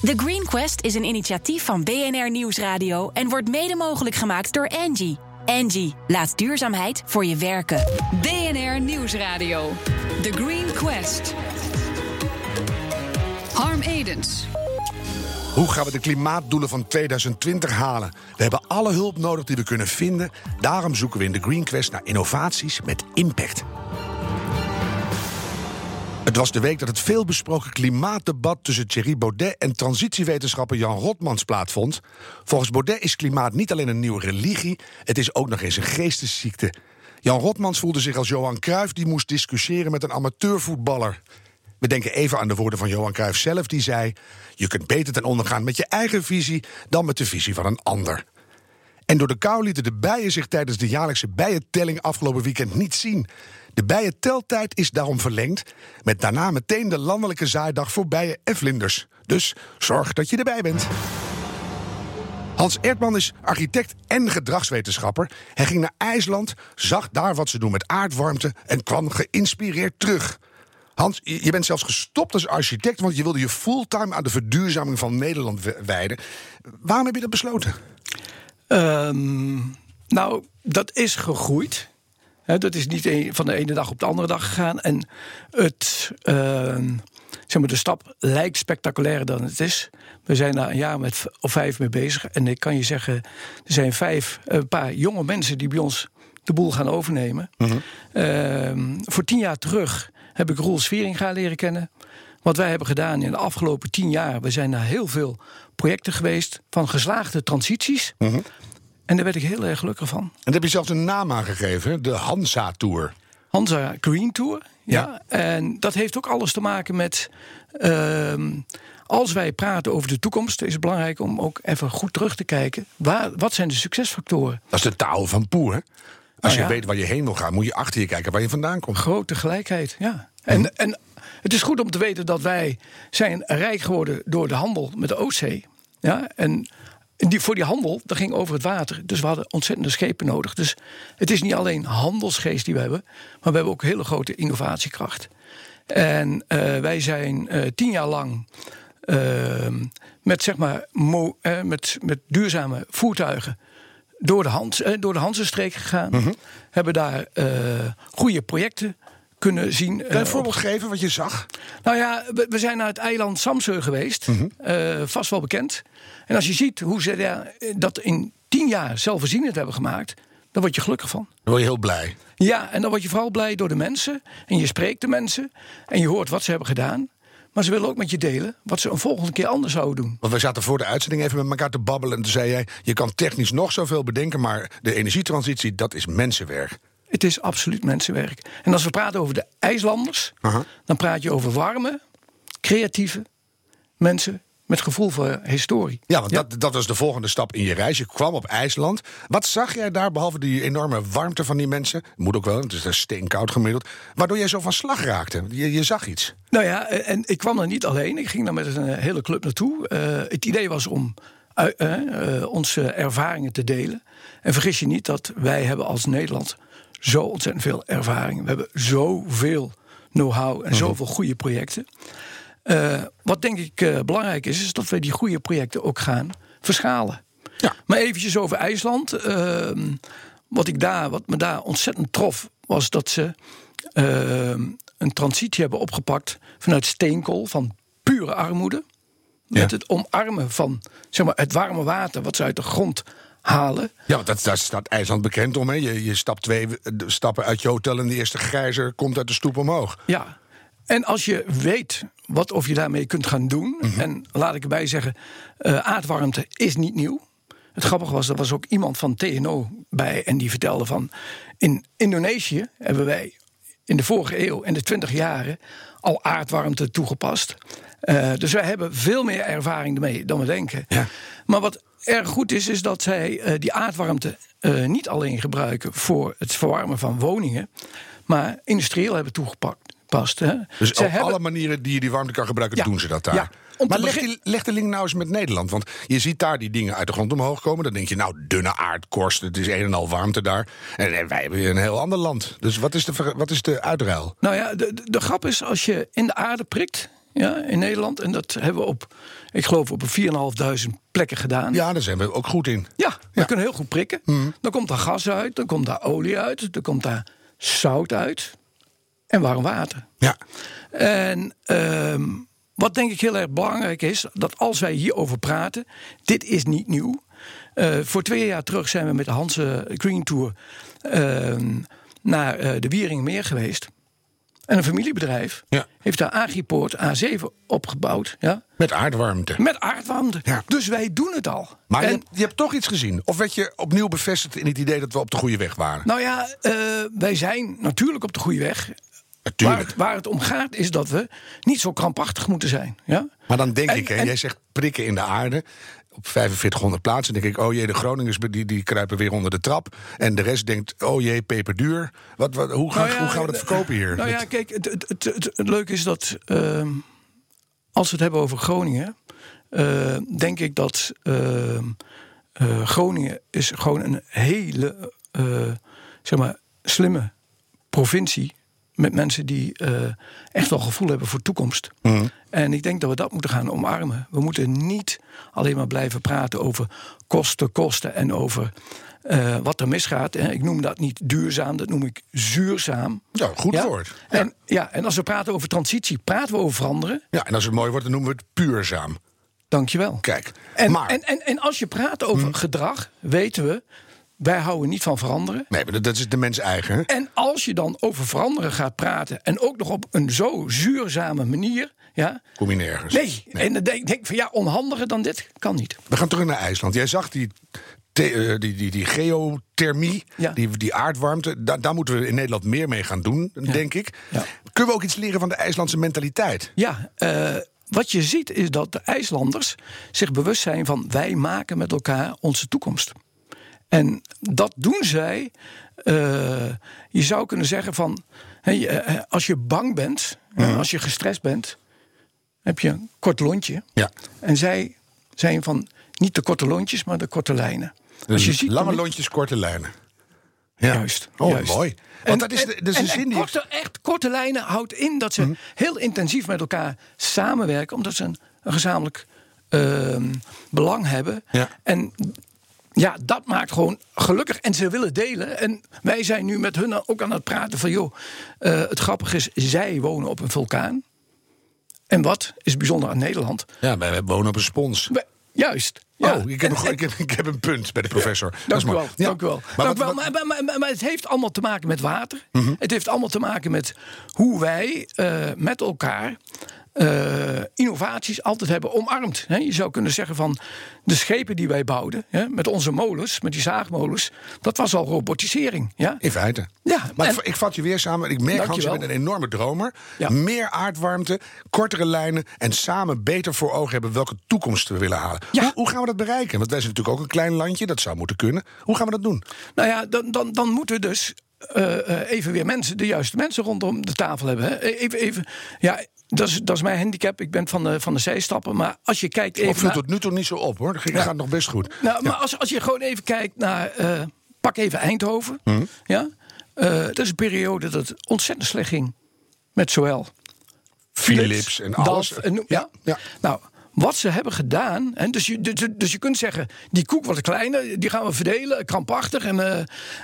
The Green Quest is een initiatief van BNR Nieuwsradio en wordt mede mogelijk gemaakt door Angie. Angie, laat duurzaamheid voor je werken. BNR Nieuwsradio. The Green Quest. Harm Edens. Hoe gaan we de klimaatdoelen van 2020 halen? We hebben alle hulp nodig die we kunnen vinden. Daarom zoeken we in de Green Quest naar innovaties met impact. Het was de week dat het veelbesproken klimaatdebat tussen Thierry Baudet en transitiewetenschapper Jan Rotmans plaatsvond. Volgens Baudet is klimaat niet alleen een nieuwe religie, het is ook nog eens een geestesziekte. Jan Rotmans voelde zich als Johan Cruijff die moest discussiëren met een amateurvoetballer. We denken even aan de woorden van Johan Cruijff zelf, die zei: Je kunt beter ten onder gaan met je eigen visie dan met de visie van een ander. En door de kou lieten de bijen zich tijdens de jaarlijkse bijentelling afgelopen weekend niet zien. De bijenteltijd is daarom verlengd, met daarna meteen de landelijke zaaidag voor bijen en vlinders. Dus zorg dat je erbij bent. Hans Erdman is architect en gedragswetenschapper. Hij ging naar IJsland, zag daar wat ze doen met aardwarmte en kwam geïnspireerd terug. Hans, je bent zelfs gestopt als architect, want je wilde je fulltime aan de verduurzaming van Nederland wijden. Waarom heb je dat besloten? Ehm, nou, dat is gegroeid. Dat is niet van de ene dag op de andere dag gegaan. En het, ehm, zeg maar, de stap lijkt spectaculairder dan het is. We zijn daar een jaar met, of vijf mee bezig. En ik kan je zeggen, er zijn vijf, een paar jonge mensen die bij ons de boel gaan overnemen. Mhm. Ehm, voor tien jaar terug heb ik Roel Sveringa leren kennen. Wat wij hebben gedaan in de afgelopen tien jaar. We zijn naar heel veel projecten geweest van geslaagde transities. Mhm. En daar werd ik heel erg gelukkig van. En daar heb je zelfs een naam aangegeven, de Hansa Tour. Hansa Green Tour. Ja. En dat heeft ook alles te maken met. Ehm, als wij praten over de toekomst, is het belangrijk om ook even goed terug te kijken. Waar, wat zijn de succesfactoren? Dat is de taal van Poer. Als nou je weet waar je heen wil gaan, moet je achter je kijken waar je vandaan komt. Grote gelijkheid, ja. En, en het is goed om te weten dat wij zijn rijk geworden door de handel met de Oostzee. Ja, en die, voor die handel, dat ging over het water. Dus we hadden ontzettende schepen nodig. Dus het is niet alleen handelsgeest die we hebben, maar we hebben ook hele grote innovatiekracht. En uh, wij zijn uh, tien jaar lang uh, met, zeg maar, mo, met, met duurzame voertuigen door de, Hans, door de Hansenstreek gegaan. Mm Hebben daar goede projecten kunnen zien. Kan je een voorbeeld geven wat je zag? Nou ja, we, zijn naar het eiland Samseur geweest. Mhm. vast wel bekend. En als je ziet hoe ze eh, dat in tien jaar zelfvoorzienend hebben gemaakt, dan word je gelukkig van. Dan word je heel blij. Ja, en dan word je vooral blij door de mensen. En je spreekt de mensen. En je hoort wat ze hebben gedaan. Maar ze willen ook met je delen wat ze een volgende keer anders zouden doen. Want we zaten voor de uitzending even met elkaar te babbelen. En toen zei jij: Je kan technisch nog zoveel bedenken, maar de energietransitie, dat is mensenwerk. Het is absoluut mensenwerk. En als we praten over de IJslanders, dan praat je over warme, creatieve mensen met gevoel voor historie. Ja, want Dat, dat was de volgende stap in je reis. Je kwam op IJsland. Wat zag jij daar, behalve die enorme warmte van die mensen? Moet ook wel, het is daar steenkoud gemiddeld. Waardoor jij zo van slag raakte. Je, je zag iets. Nou ja, en ik kwam er niet alleen. Ik ging daar met een hele club naartoe. Uh, het idee was om uh, uh, onze ervaringen te delen. En vergis je niet dat wij hebben als Nederland zo ontzettend veel ervaring. We hebben zoveel know-how en mhm. zoveel goede projecten. Uh, wat denk ik uh, belangrijk is, is dat we die goede projecten ook gaan verschalen. Ja. Maar eventjes over IJsland. Uh, wat, ik daar, wat me daar ontzettend trof, was dat ze ehm, een transitie hebben opgepakt vanuit steenkool, van pure armoede. Met het omarmen van zeg maar, het warme water wat ze uit de grond halen. Ja, want dat, daar staat IJsland bekend om. Hè? Je, je stapt twee stappen uit je hotel en de eerste grijzer komt uit de stoep omhoog. Ja, en als je weet wat of je daarmee kunt gaan doen. Mhm. En laat ik erbij zeggen, uh, aardwarmte is niet nieuw. Het grappige was, er was ook iemand van TNO bij en die vertelde van... in Indonesië hebben wij in de vorige eeuw, in de twintig jaren... al aardwarmte toegepast. Uh, dus wij hebben veel meer ervaring ermee dan we denken. Ja. Maar wat erg goed is, is dat zij uh, die aardwarmte niet alleen gebruiken... voor het verwarmen van woningen, maar industrieel hebben toegepakt past. Hè. Dus op alle manieren die je die warmte kan gebruiken, doen ze dat daar. Ja. Maar leg, die, leg, de link nou eens met Nederland. Want je ziet daar die dingen uit de grond omhoog komen. Dan denk je, nou, dunne aardkorst, het is een en al warmte daar. En, wij hebben een heel ander land. Dus wat is de, wat is de uitruil? Nou ja, de, de, grap is, als je in de aarde prikt... ja, in Nederland. En dat hebben we op, ik geloof, op 4.500 plekken gedaan. Ja, daar zijn we ook goed in. Ja, we kunnen heel goed prikken. Dan komt daar gas uit, dan komt daar olie uit, dan komt daar zout uit en warm water. Ja. En ehm, wat denk ik heel erg belangrijk is, dat als wij hierover praten, dit is niet nieuw. Eh, voor twee jaar terug zijn we met de Hanse Green Tour ehm, naar eh, de Wieringenmeer geweest. En een familiebedrijf Ja. heeft daar Agripoort A7 opgebouwd. Ja, Met aardwarmte. met aardwarmte. Ja. Dus wij doen het al. Maar je, En- hebt, je hebt toch iets gezien? Of werd je opnieuw bevestigd in het idee dat we op de goede weg waren? Nou ja, eh, wij zijn natuurlijk op de goede weg. Waar Natuurlijk. het, waar het om gaat is dat we niet zo krampachtig moeten zijn. Ja? Maar dan denk En- ik, hè, en- jij zegt prikken in de aarde. Op 4500 plaatsen denk ik, oh jee, de Groningers die, die kruipen weer onder de trap. En de rest denkt, oh jee, peperduur. Wat, wat, hoe, gaan, Nou ja, hoe gaan we dat verkopen hier? Nou ja, kijk, het, het, het, het, het leuke is dat ehm, als we het hebben over Groningen, eh, denk ik dat ehm, eh, Groningen is gewoon een hele, eh, zeg maar, slimme provincie met mensen die eh, echt wel gevoel hebben voor toekomst. Mhm. En ik denk dat we dat moeten gaan omarmen. We moeten niet alleen maar blijven praten over kosten, kosten en over eh, wat er misgaat. Hè. Ik noem dat niet duurzaam, dat noem ik zuurzaam. Ja, goed Ja? woord. Ja. En, ja, en als we praten over transitie, praten we over veranderen. ja, en als het mooi wordt, dan noemen we het puurzaam. Dankjewel. Kijk, En, maar... en, en, en als je praat over gedrag, weten we, wij houden niet van veranderen. nee, maar dat- is de mens eigen. hè? En als je dan over veranderen gaat praten, en ook nog op een zo zuurzame manier, ja. Kom je nergens. Nee, en dan denk ik van ja, onhandiger dan dit kan niet. We gaan terug naar IJsland. Jij zag die, eh, die, die, die geothermie, Ja. die, die aardwarmte. Da- daar moeten we in Nederland meer mee gaan doen, denk ik. Ja. Kunnen we ook iets leren van de IJslandse mentaliteit? Ja, eh, wat je ziet is dat de IJslanders zich bewust zijn van wij maken met elkaar onze toekomst. En dat doen zij. eh, je zou kunnen zeggen van hey, eh, als je bang bent, als je gestrest bent, heb je een kort lontje. Ja. En zij zijn van niet de korte lontjes, maar de korte lijnen. Als je ziet Lange lontjes, korte lijnen. Ja. Juist. Oh, juist. mooi. Want dat is, de, dat is en, zin en die... korte, echt korte lijnen houdt in dat ze heel intensief met elkaar samenwerken, omdat ze een, een gezamenlijk ehm, belang hebben. Ja. En ja, dat maakt gewoon gelukkig. En ze willen delen. En wij zijn nu met hun ook aan het praten van... joh, eh, het grappige is, zij wonen op een vulkaan. En wat is bijzonder aan Nederland? Ja, wij, wij wonen op een spons. Wij- juist. Ja. Oh, ik heb, En- een, ik, heb, ik heb een punt bij de professor. Dank is u mooi. wel. Ja. Dank u wel. Maar Dank wat- u wel. wat- Maar, maar, maar, maar het heeft allemaal te maken met water. Mhm. Het heeft allemaal te maken met hoe wij eh, met elkaar eh, innovaties altijd hebben omarmd. Hè, je zou kunnen zeggen van de schepen die wij bouwden, hè, met onze molens, met die zaagmolens, dat was al robotisering. Ja? In feite. Ja, maar en- ik, ik vat je weer samen. Ik merk, Hans, je bent een enorme dromer. Ja. Meer aardwarmte, kortere lijnen... en samen beter voor ogen hebben welke toekomst we willen halen. Ja. Hoe, hoe gaan we dat bereiken? Want wij zijn natuurlijk ook een klein landje. Dat zou moeten kunnen. Hoe gaan we dat doen? Nou ja, dan, dan, dan moeten we dus eh, eh, even weer mensen, de juiste mensen rondom de tafel hebben. Hè. Even, even, ja, dat is, dat is mijn handicap. Ik ben van de, van de zijstappen. Maar als je kijkt even. viel naar- tot nu toe niet zo op, hoor. Dat gaat nog best goed. Nou, maar als, als je gewoon even kijkt naar. eh, pak even Eindhoven. Mhm. Ja? Eh, dat is een periode dat het ontzettend slecht ging. Met zowel Philips en alles. En ja. Ja. Nou, wat ze hebben gedaan. En dus, je, dus, dus je kunt zeggen: die koek wordt kleiner, die gaan we verdelen, krampachtig. En, eh,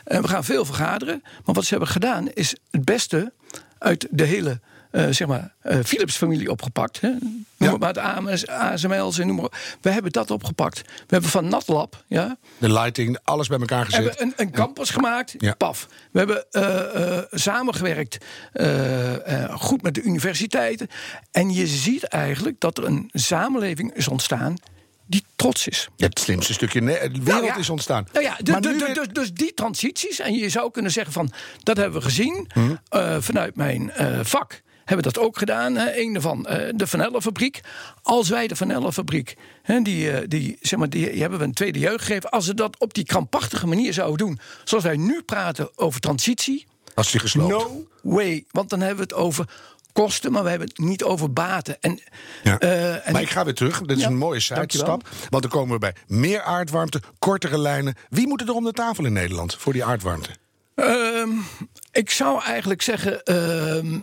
en we gaan veel vergaderen. Maar wat ze hebben gedaan is het beste uit de hele. Eh, zeg maar, eh, Philips-familie opgepakt. Hè? Noem Ja. maar het AMS, ASML's en noem maar. We hebben dat opgepakt. We hebben van Natlab, ja, De lighting, alles bij elkaar gezet. hebben een, een campus gemaakt. Ja. Paf. We hebben eh, samengewerkt goed met de universiteiten. En je ziet eigenlijk dat er een samenleving is ontstaan die trots is. Ja, het slimste stukje de wereld Nou ja. is ontstaan. Nou ja, dus, Maar nu dus, dus, die transities, en je zou kunnen zeggen van dat hebben we gezien Mhm. vanuit mijn vak. Hebben dat ook gedaan? Hè? Een van eh, de Vanellenfabriek. Als wij de Vanellenfabriek, hè, die, eh, die, zeg maar, die, die hebben we een tweede jeugd gegeven. Als we dat op die krampachtige manier zouden doen, zoals wij nu praten over transitie, Als die gesloopt. no way. Want dan hebben we het over kosten, maar we hebben het niet over baten. En, Ja. eh, en maar ik ga weer terug. Dit is Ja, een mooie sidestap. Want dan komen we bij meer aardwarmte, kortere lijnen. Wie moet er om de tafel in Nederland voor die aardwarmte? Ehm, ik zou eigenlijk zeggen. ehm,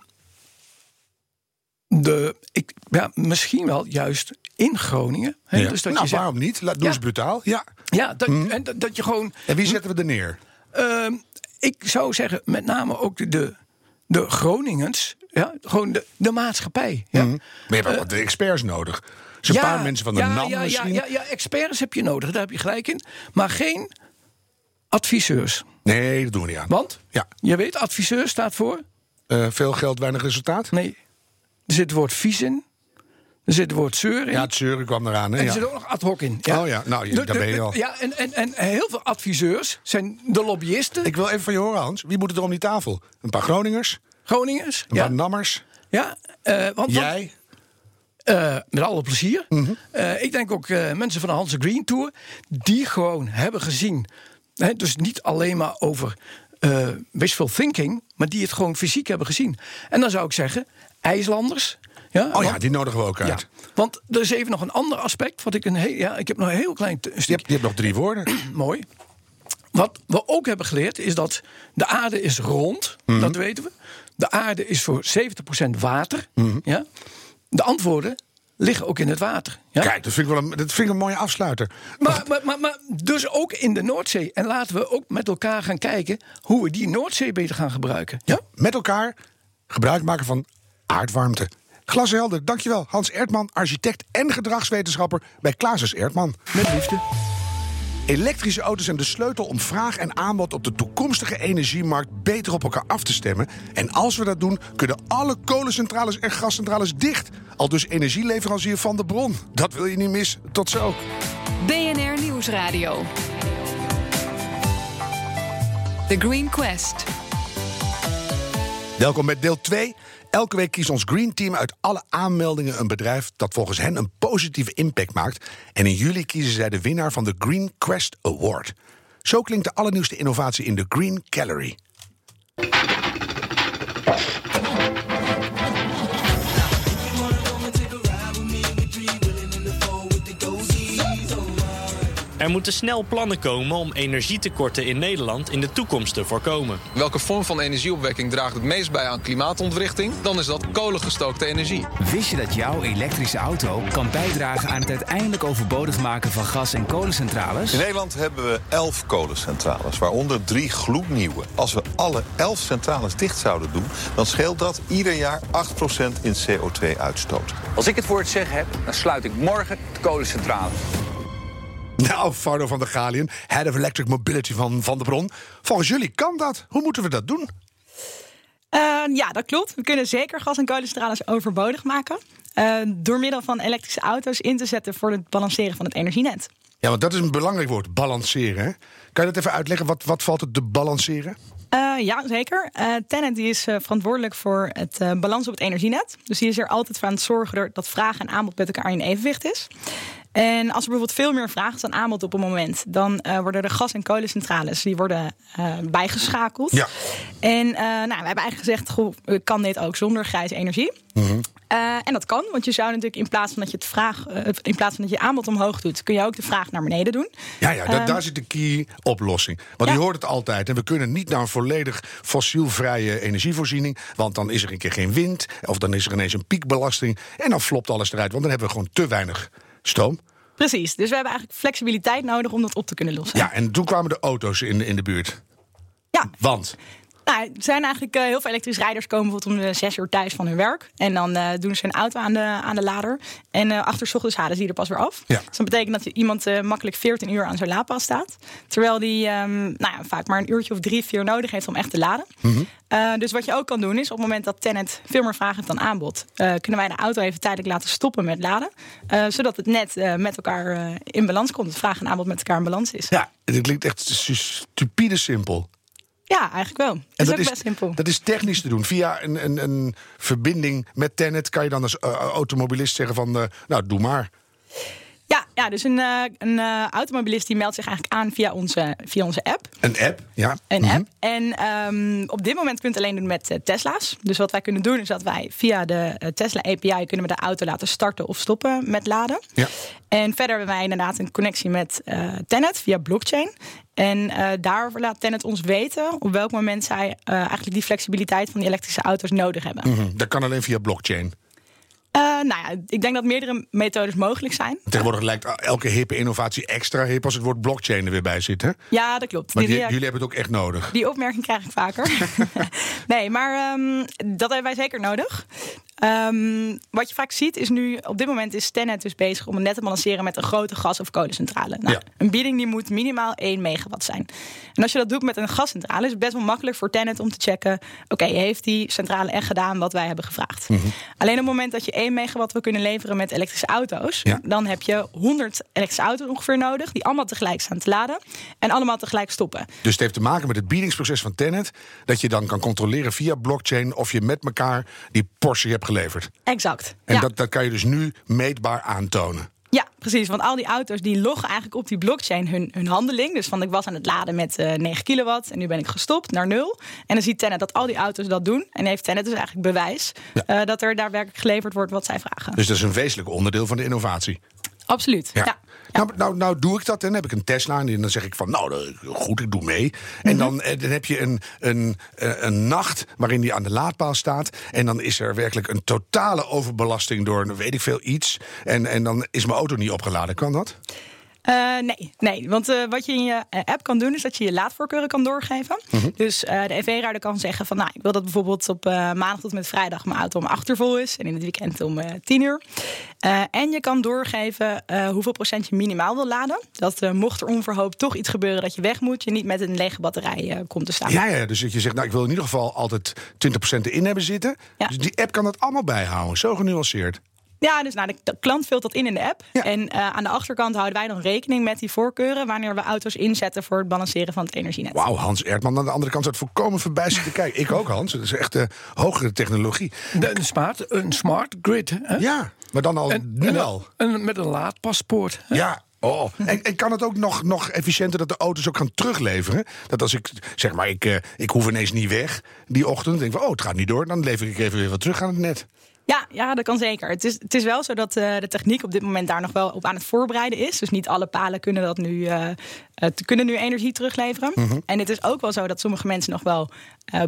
de, ik, ja, misschien wel juist in Groningen. Hè, Ja. Dus dat nou, je zegt, waarom niet? Laat, doe Ja. eens brutaal. Ja. ja, dat, en dat, dat je gewoon. En wie zetten we er neer? Ehm, ik zou zeggen, met name ook de, de, de Groningens. Ja, gewoon de, de maatschappij. Ja. Maar je hebt ook wat experts nodig. Dus een paar mensen van de NAM ja, misschien. Ja, ja, ja, experts heb je nodig, daar heb je gelijk in. Maar geen adviseurs. Nee, dat doen we niet aan. Want, Ja. je weet, adviseur staat voor... Eh, veel geld, weinig resultaat? Nee, er zit het woord vies in. Er zit het woord zeur in. Ja, het zeuren kwam eraan. Hè? en er Ja. zit ook nog ad hoc in. Oh ja, nou, daar ben je al. Ja, en, en, en heel veel adviseurs zijn de lobbyisten. Ik wil even van je horen, Hans. Wie moet er om die tafel? Een paar Groningers? Groningers. Een Ja, paar Nammers? ja eh, want, Jij? Eh, met alle plezier. Mhm. Eh, ik denk ook mensen van de Hanse Green Tour... die gewoon hebben gezien... Hè, dus niet alleen maar over eh wishful thinking... maar die het gewoon fysiek hebben gezien. En dan zou ik zeggen, IJslanders... Ja, Oh ja, die nodigen we ook ja, uit. want er is even nog een ander aspect... wat ik een heel, ja, ik heb nog een heel klein Je, stuk hebt, je hebt nog drie woorden. mooi. Wat we ook hebben geleerd is dat de aarde is rond. Mhm. Dat weten we. De aarde is voor 70% water. Mhm. Ja? De antwoorden liggen ook in het water. Ja? Kijk, dat vind, ik wel een, dat vind ik een mooie afsluiter. Maar, maar, maar, maar dus ook in de Noordzee. En laten we ook met elkaar gaan kijken hoe we die Noordzee beter gaan gebruiken. Ja? Met elkaar gebruik maken van aardwarmte. Glashelder, dankjewel. Hans Ertman, architect en gedragswetenschapper bij Klaasers Ertman. Met liefde. Elektrische auto's zijn de sleutel om vraag en aanbod op de toekomstige energiemarkt beter op elkaar af te stemmen. En als we dat doen, kunnen alle kolencentrales en gascentrales dicht. Al dus energieleverancier van de bron. Dat wil je niet missen. Tot zo. BNR Nieuwsradio. The Green Quest. Welkom bij deel 2. Elke week kiest ons Green Team uit alle aanmeldingen een bedrijf dat volgens hen een positieve impact maakt. En in juli kiezen zij de winnaar van de Green Quest Award. Zo klinkt de allernieuwste innovatie in de Green Gallery. Er moeten snel plannen komen om energietekorten in Nederland in de toekomst te voorkomen. Welke vorm van energieopwekking draagt het meest bij aan klimaatontwrichting? Dan is dat kolengestookte energie. Wist je dat jouw elektrische auto kan bijdragen aan het uiteindelijk overbodig maken van gas- en kolencentrales? In Nederland hebben we 11 kolencentrales, waaronder drie gloednieuwe. Als we alle 11 centrales dicht zouden doen, dan scheelt dat ieder jaar 8% in CO2-uitstoot. Als ik het voor het zeggen heb, dan sluit ik morgen de kolencentrale. Nou, Fardo van der Galien, Head of Electric Mobility van Van de Bron. Volgens jullie kan dat. Hoe moeten we dat doen? Eh, ja, dat klopt. We kunnen zeker gas- en kolencentrales overbodig maken. eh, door middel van elektrische auto's in te zetten voor het balanceren van het energienet. Ja, want dat is een belangrijk woord, balanceren. Hè? Kan je dat even uitleggen? Wat, wat valt het te balanceren? Eh, ja, zeker. Eh Tennet die is verantwoordelijk voor het eh, balans op het energienet. Dus die is er altijd voor aan het zorgen dat vraag en aanbod met elkaar in evenwicht is. En als er bijvoorbeeld veel meer vraag is dan aanbod op een moment, dan eh, worden de gas- en kolencentrales die worden eh, bijgeschakeld. Ja. En eh, nou, we hebben eigenlijk gezegd, goh, kan dit ook zonder grijze energie? Eh, en dat kan, want je zou natuurlijk in plaats van dat je het vraag, in plaats van dat je aanbod omhoog doet, kun je ook de vraag naar beneden doen. Ja, ja da- daar zit de key oplossing. Want Ja. je hoort het altijd. En we kunnen niet naar een volledig fossielvrije energievoorziening. Want dan is er een keer geen wind. Of dan is er ineens een piekbelasting. En dan flopt alles eruit. Want dan hebben we gewoon te weinig stoom. Precies, dus we hebben eigenlijk flexibiliteit nodig om dat op te kunnen lossen. Ja, en toen kwamen de auto's in, in de buurt. Ja, Want? Nou, er zijn eigenlijk eh, heel veel elektrische rijders komen bijvoorbeeld om de zes uur thuis van hun werk. En dan eh, doen ze een auto aan de, aan de lader. En eh achter 's ochtends halen ze die er pas weer af. Ja. Dus dat betekent dat je iemand eh, makkelijk 14 uur aan zo'n laadpaal staat. Terwijl die ehm, nou ja, vaak maar een uurtje of drie, vier nodig heeft om echt te laden. Eh, dus wat je ook kan doen is op het moment dat Tennet veel meer vraag heeft dan aanbod. eh, kunnen wij de auto even tijdelijk laten stoppen met laden. eh, zodat het net met elkaar in balans komt. Het vraag en aanbod met elkaar in balans is. Ja, het klinkt echt stu- stupide simpel. Ja, eigenlijk wel. Het is ook best simpel. dat is technisch te doen. Via een, een, een verbinding met Tenet kan je dan als automobilist zeggen van... nou, doe maar. Ja, ja dus een, eh, een eh, automobilist die meldt zich eigenlijk aan via onze, via onze app. Een app, ja. Een Mhm. app. En ehm, op dit moment kun je het alleen doen met eh, Tesla's. Dus wat wij kunnen doen is dat wij via de Tesla API kunnen we de auto laten starten of stoppen met laden. Ja. En verder hebben wij inderdaad een connectie met Tenet via blockchain. En eh daarover laat Tenet ons weten op welk moment zij eigenlijk die flexibiliteit van die elektrische auto's nodig hebben. Mhm, Dat kan alleen via blockchain. Uh, nou ja, ik denk dat meerdere methodes mogelijk zijn. Tegenwoordig lijkt elke hippe innovatie extra hip als het woord blockchain er weer bij zit. Hè? Ja, dat klopt. Maar die, jullie hebben het ook echt nodig. Die opmerking krijg ik vaker. nee, maar um, dat hebben wij zeker nodig. Um, wat je vaak ziet is nu, op dit moment is Tenet dus bezig om het net te balanceren met een grote gas- of kolencentrale. Nou, ja. Een bieding die moet minimaal 1 megawatt zijn. En als je dat doet met een gascentrale, is het best wel makkelijk voor Tenet om te checken: oké, okay, heeft die centrale echt gedaan wat wij hebben gevraagd? Mm -hmm. Alleen op het moment dat je 1 megawatt wil kunnen leveren met elektrische auto's, ja. dan heb je 100 elektrische auto's ongeveer nodig, die allemaal tegelijk staan te laden en allemaal tegelijk stoppen. Dus het heeft te maken met het biedingsproces van Tenet, dat je dan kan controleren via blockchain of je met elkaar die Porsche hebt geleverd. Exact. En ja. dat, dat kan je dus nu meetbaar aantonen. Ja, precies. Want al die auto's die loggen eigenlijk op die blockchain hun, hun handeling. Dus van ik was aan het laden met uh, 9 kilowatt en nu ben ik gestopt naar nul. En dan ziet Tenet dat al die auto's dat doen. En heeft Tenet dus eigenlijk bewijs ja. uh, dat er daadwerkelijk geleverd wordt wat zij vragen. Dus dat is een wezenlijk onderdeel van de innovatie. Absoluut. Ja. ja. Nou, nou, nou doe ik dat en dan heb ik een Tesla en dan zeg ik van nou goed, ik doe mee. En dan, dan heb je een, een, een nacht waarin die aan de laadpaal staat en dan is er werkelijk een totale overbelasting door weet ik veel iets. En, en dan is mijn auto niet opgeladen. Kan dat? Uh, nee, nee, want uh, wat je in je app kan doen is dat je je laadvoorkeuren kan doorgeven. Mm -hmm. Dus uh, de EV-rijder kan zeggen van nou, ik wil dat bijvoorbeeld op maandag tot met vrijdag mijn auto om 8 uur vol is en in het weekend om 10 uur. en je kan doorgeven hoeveel procent je minimaal wil laden. Dat mocht er onverhoopt toch iets gebeuren dat je weg moet, je niet met een lege batterij komt te staan. Ja, ja, dus je zegt nou, ik wil in ieder geval altijd 20% erin hebben zitten. Ja. Dus die app kan dat allemaal bijhouden, zo genuanceerd. Ja, dus nou, de, de, klant vult dat in in de app. Ja. En uh, aan de achterkant houden wij dan rekening met die voorkeuren... wanneer we auto's inzetten voor het balanceren van het energienet. Wauw, Hans Erdman aan de andere kant staat volkomen verbijsterd te kijken. Ik ook, Hans. Dat is echt uh, hogere technologie. De, een, smart, een smart grid. Hè? Ja, maar dan al en, nu en, al. En met een laadpaspoort. Hè? Ja, Oh, en, en, kan het ook nog, nog efficiënter dat de auto's ook gaan terugleveren? Dat als ik zeg maar, ik, uh, ik hoef ineens niet weg die ochtend. denk van, oh, het gaat niet door. Dan lever ik even weer wat terug aan het net. Ja, ja, dat kan zeker. Het is, het is wel zo dat uh, de techniek op dit moment daar nog wel op aan het voorbereiden is. Dus niet alle palen kunnen, dat nu, uh, uh, kunnen nu energie terugleveren. Mm -hmm. En het is ook wel zo dat sommige mensen nog wel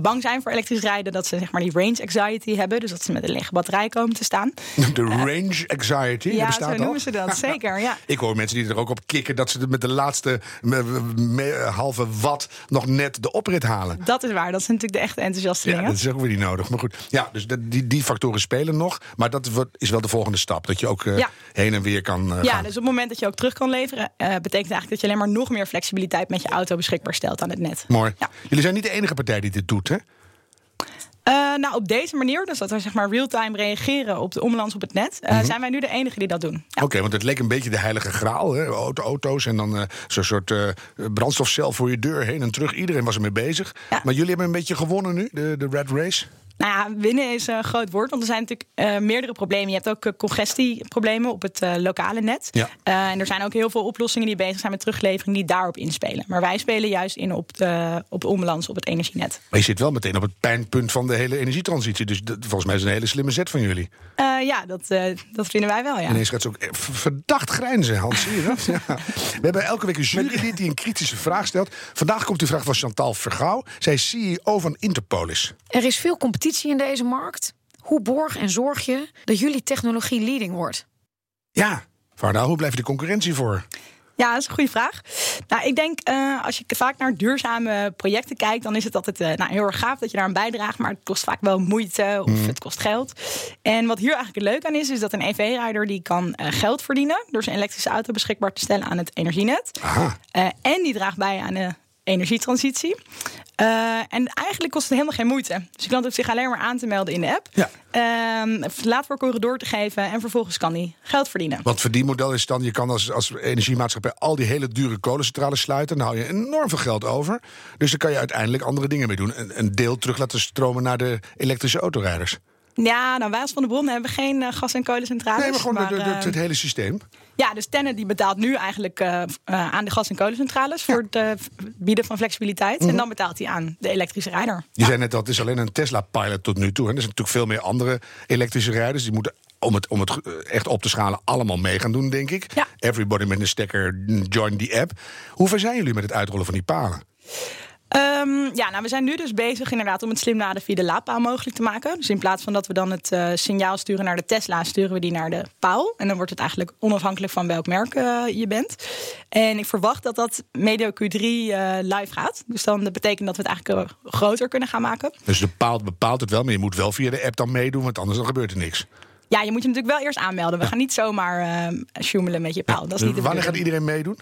bang zijn voor elektrisch rijden. Dat ze zeg maar die range anxiety hebben. Dus dat ze met een lege batterij komen te staan. De range anxiety? Ja, bestaat zo noemen al? ze dat. Zeker, ja. Ik hoor mensen die er ook op kicken dat ze met de laatste me, me, halve watt nog net de oprit halen. Dat is waar. Dat zijn natuurlijk de echte enthousiastelingen. Ja, dat is ook weer niet nodig. Maar goed, ja, dus die, die factoren spelen nog. Maar dat is wel de volgende stap. Dat je ook uh, ja. heen en weer kan. Uh, ja, gaan. dus op het moment dat je ook terug kan leveren, uh, betekent eigenlijk dat je alleen maar nog meer flexibiliteit met je auto beschikbaar stelt aan het net. Mooi. Ja. Jullie zijn niet de enige partij die dit doet, hè? Uh, nou, op deze manier, dus dat we zeg maar real-time reageren op de omlands op het net, uh, mm -hmm. zijn wij nu de enige die dat doen. Ja. Oké, okay, want het leek een beetje de heilige graal, hè? Auto, auto's en dan uh, zo'n soort brandstofcel voor je deur heen en terug. Iedereen was ermee bezig. Ja. Maar jullie hebben een beetje gewonnen nu, de, de Red Race. Nou ja, winnen is een groot woord, want er zijn natuurlijk uh, meerdere problemen. Je hebt ook uh, congestieproblemen op het uh, lokale net. Ja. en er zijn ook heel veel oplossingen die bezig zijn met teruglevering die daarop inspelen. Maar wij spelen juist in op de, op de onbalans op het energienet. Maar je zit wel meteen op het pijnpunt van de hele energietransitie. Dus dat, volgens mij is het een hele slimme zet van jullie. ja, dat, dat vinden wij wel, ja. En ineens gaat ze ook verdacht grijnzen, Hans. Zie je dat? ja. We hebben elke week een jurylid die een kritische vraag stelt. Vandaag komt die vraag van Chantal Vergouw. Zij is CEO van Interpolis. Er is veel competitie in deze markt. Hoe borg en zorg je dat jullie technologie leading wordt? Ja, Varda, hoe blijf je de concurrentie voor? Ja, dat is een goede vraag. Nou, ik denk, uh, als je vaak naar duurzame projecten kijkt, dan is het altijd uh, nou, heel erg gaaf dat je daar aan bijdraagt, maar het kost vaak wel moeite of mm. het kost geld. En wat hier eigenlijk het leuk aan is, is dat een EV-rijder die kan uh, geld verdienen door zijn elektrische auto beschikbaar te stellen aan het energienet. en die draagt bij aan de energietransitie. Uh, en eigenlijk kost het helemaal geen moeite. Dus je klant hoeft zich alleen maar aan te melden in de app. Ja. Uh, laadvoorkeuren door te geven en vervolgens kan hij geld verdienen. Want verdienmodel is dan, je kan als, als energiemaatschappij al die hele dure kolencentrales sluiten. Dan hou je enorm veel geld over. Dus dan kan je uiteindelijk andere dingen mee doen. Een, een deel terug laten stromen naar de elektrische autorijders. Ja, nou wij als Van de Bron hebben geen uh, gas- en kolencentrales. Nee, maar gewoon maar, de, de, het hele systeem. Ja, dus Tenet die betaalt nu eigenlijk uh, uh, aan de gas- en kolencentrales... Ja. voor het uh, bieden van flexibiliteit. Mm -hmm. En dan betaalt hij aan de elektrische rijder. Je ja. zei net dat het is alleen een Tesla-pilot tot nu toe. En er zijn natuurlijk veel meer andere elektrische rijders... die moeten om het, om het echt op te schalen allemaal mee gaan doen, denk ik. Ja. Everybody met een stekker, join die app. Hoe ver zijn jullie met het uitrollen van die palen? Ehm, ja, nou, we zijn nu dus bezig inderdaad om het slim laden via de laadpaal mogelijk te maken. Dus in plaats van dat we dan het uh, signaal sturen naar de Tesla, sturen we die naar de paal. En dan wordt het eigenlijk onafhankelijk van welk merk uh, je bent. En ik verwacht dat dat medio Q3 uh, live gaat. Dus dan dat betekent dat we het eigenlijk groter kunnen gaan maken. Dus de paal bepaalt het wel, maar je moet wel via de app dan meedoen, want anders dan gebeurt er niks. Ja, je moet je natuurlijk wel eerst aanmelden. We gaan niet zomaar uh, met je paal. Ja, dat is niet wanneer gaat iedereen meedoen?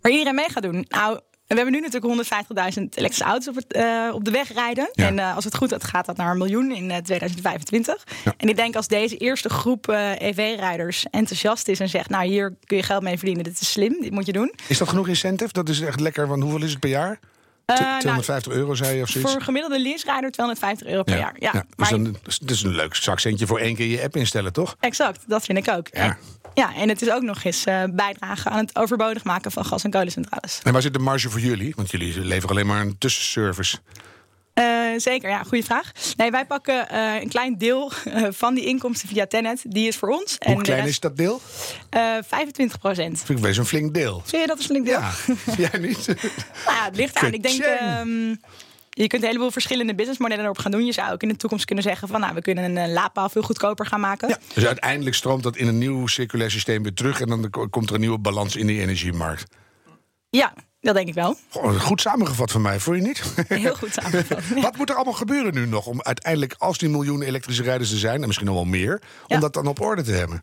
Waar iedereen mee gaat doen? Nou, we hebben nu natuurlijk 150.000 elektrische auto's op, het, uh, op de weg rijden. Ja. En uh, als het goed gaat, gaat dat naar een miljoen in uh, 2025. Ja. En ik denk als deze eerste groep EV-rijders enthousiast is en zegt... nou, hier kun je geld mee verdienen, dit is slim, dit moet je doen. Is dat genoeg incentive? Dat is echt lekker, want hoeveel is het per jaar? 250 nou, euro, zei je of zoiets? Voor gemiddelde leaserijder 250 euro per ja. jaar. Ja, ja. Dus dan, dat is een leuk zakcentje voor één keer je app instellen, toch? Exact, dat vind ik ook. Ja. Ja, en het is ook nog eens uh, bijdragen aan het overbodig maken van gas- en kolencentrales. En waar zit de marge voor jullie? Want jullie leveren alleen maar een tussenservice. Uh, zeker, ja, goede vraag. Nee, wij pakken uh, een klein deel uh, van die inkomsten via Tenet. Die is voor ons. Hoe en klein rest, is dat deel? 25 procent. Vind ik best een flink deel. Vind je dat een flink deel? Ja, jij niet? nou ja, het ligt aan. Ik denk... Um, je kunt een heleboel verschillende businessmodellen erop gaan doen. Je zou ook in de toekomst kunnen zeggen van nou, we kunnen een laadpaal veel goedkoper gaan maken. Ja, dus uiteindelijk stroomt dat in een nieuw circulair systeem weer terug en dan komt er een nieuwe balans in die energiemarkt. Ja, dat denk ik wel. Goed samengevat van mij, voel je niet? Heel goed samengevat. Ja. Wat moet er allemaal gebeuren nu nog om uiteindelijk, als die miljoen elektrische rijders er zijn, en misschien nog wel meer, om ja. dat dan op orde te hebben?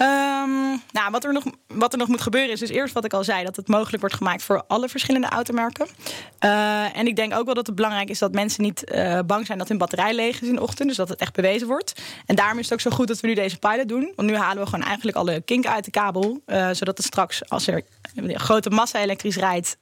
Um, nou, wat er, nog, wat er nog moet gebeuren is dus eerst wat ik al zei... dat het mogelijk wordt gemaakt voor alle verschillende automerken. Uh, en ik denk ook wel dat het belangrijk is dat mensen niet uh, bang zijn... dat hun batterij leeg is in de ochtend, dus dat het echt bewezen wordt. En daarom is het ook zo goed dat we nu deze pilot doen. Want nu halen we gewoon eigenlijk alle kink uit de kabel... Uh, zodat het straks, als er een grote massa elektrisch rijdt...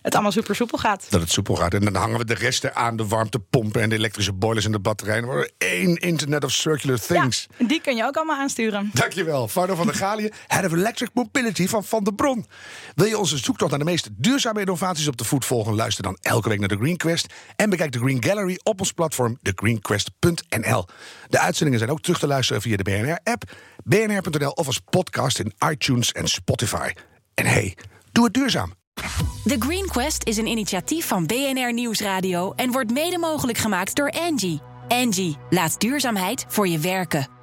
het allemaal super soepel gaat. Dat het soepel gaat. En dan hangen we de resten aan de warmtepompen... en de elektrische boilers en de batterijen. Één Internet of Circular Things. Ja, die kun je ook allemaal aansturen. Dankjewel. Dankjewel. Van der Galië, Head of Electric Mobility van Van der Bron. Wil je onze zoektocht naar de meest duurzame innovaties op de voet volgen? Luister dan elke week naar de Green Quest. En bekijk de Green Gallery op ons platform thegreenquest.nl. De uitzendingen zijn ook terug te luisteren via de BNR-app, bnr.nl of als podcast in iTunes en Spotify. En hey, doe het duurzaam. The Green Quest is een initiatief van BNR Nieuwsradio en wordt mede mogelijk gemaakt door Angie. Angie, laat duurzaamheid voor je werken.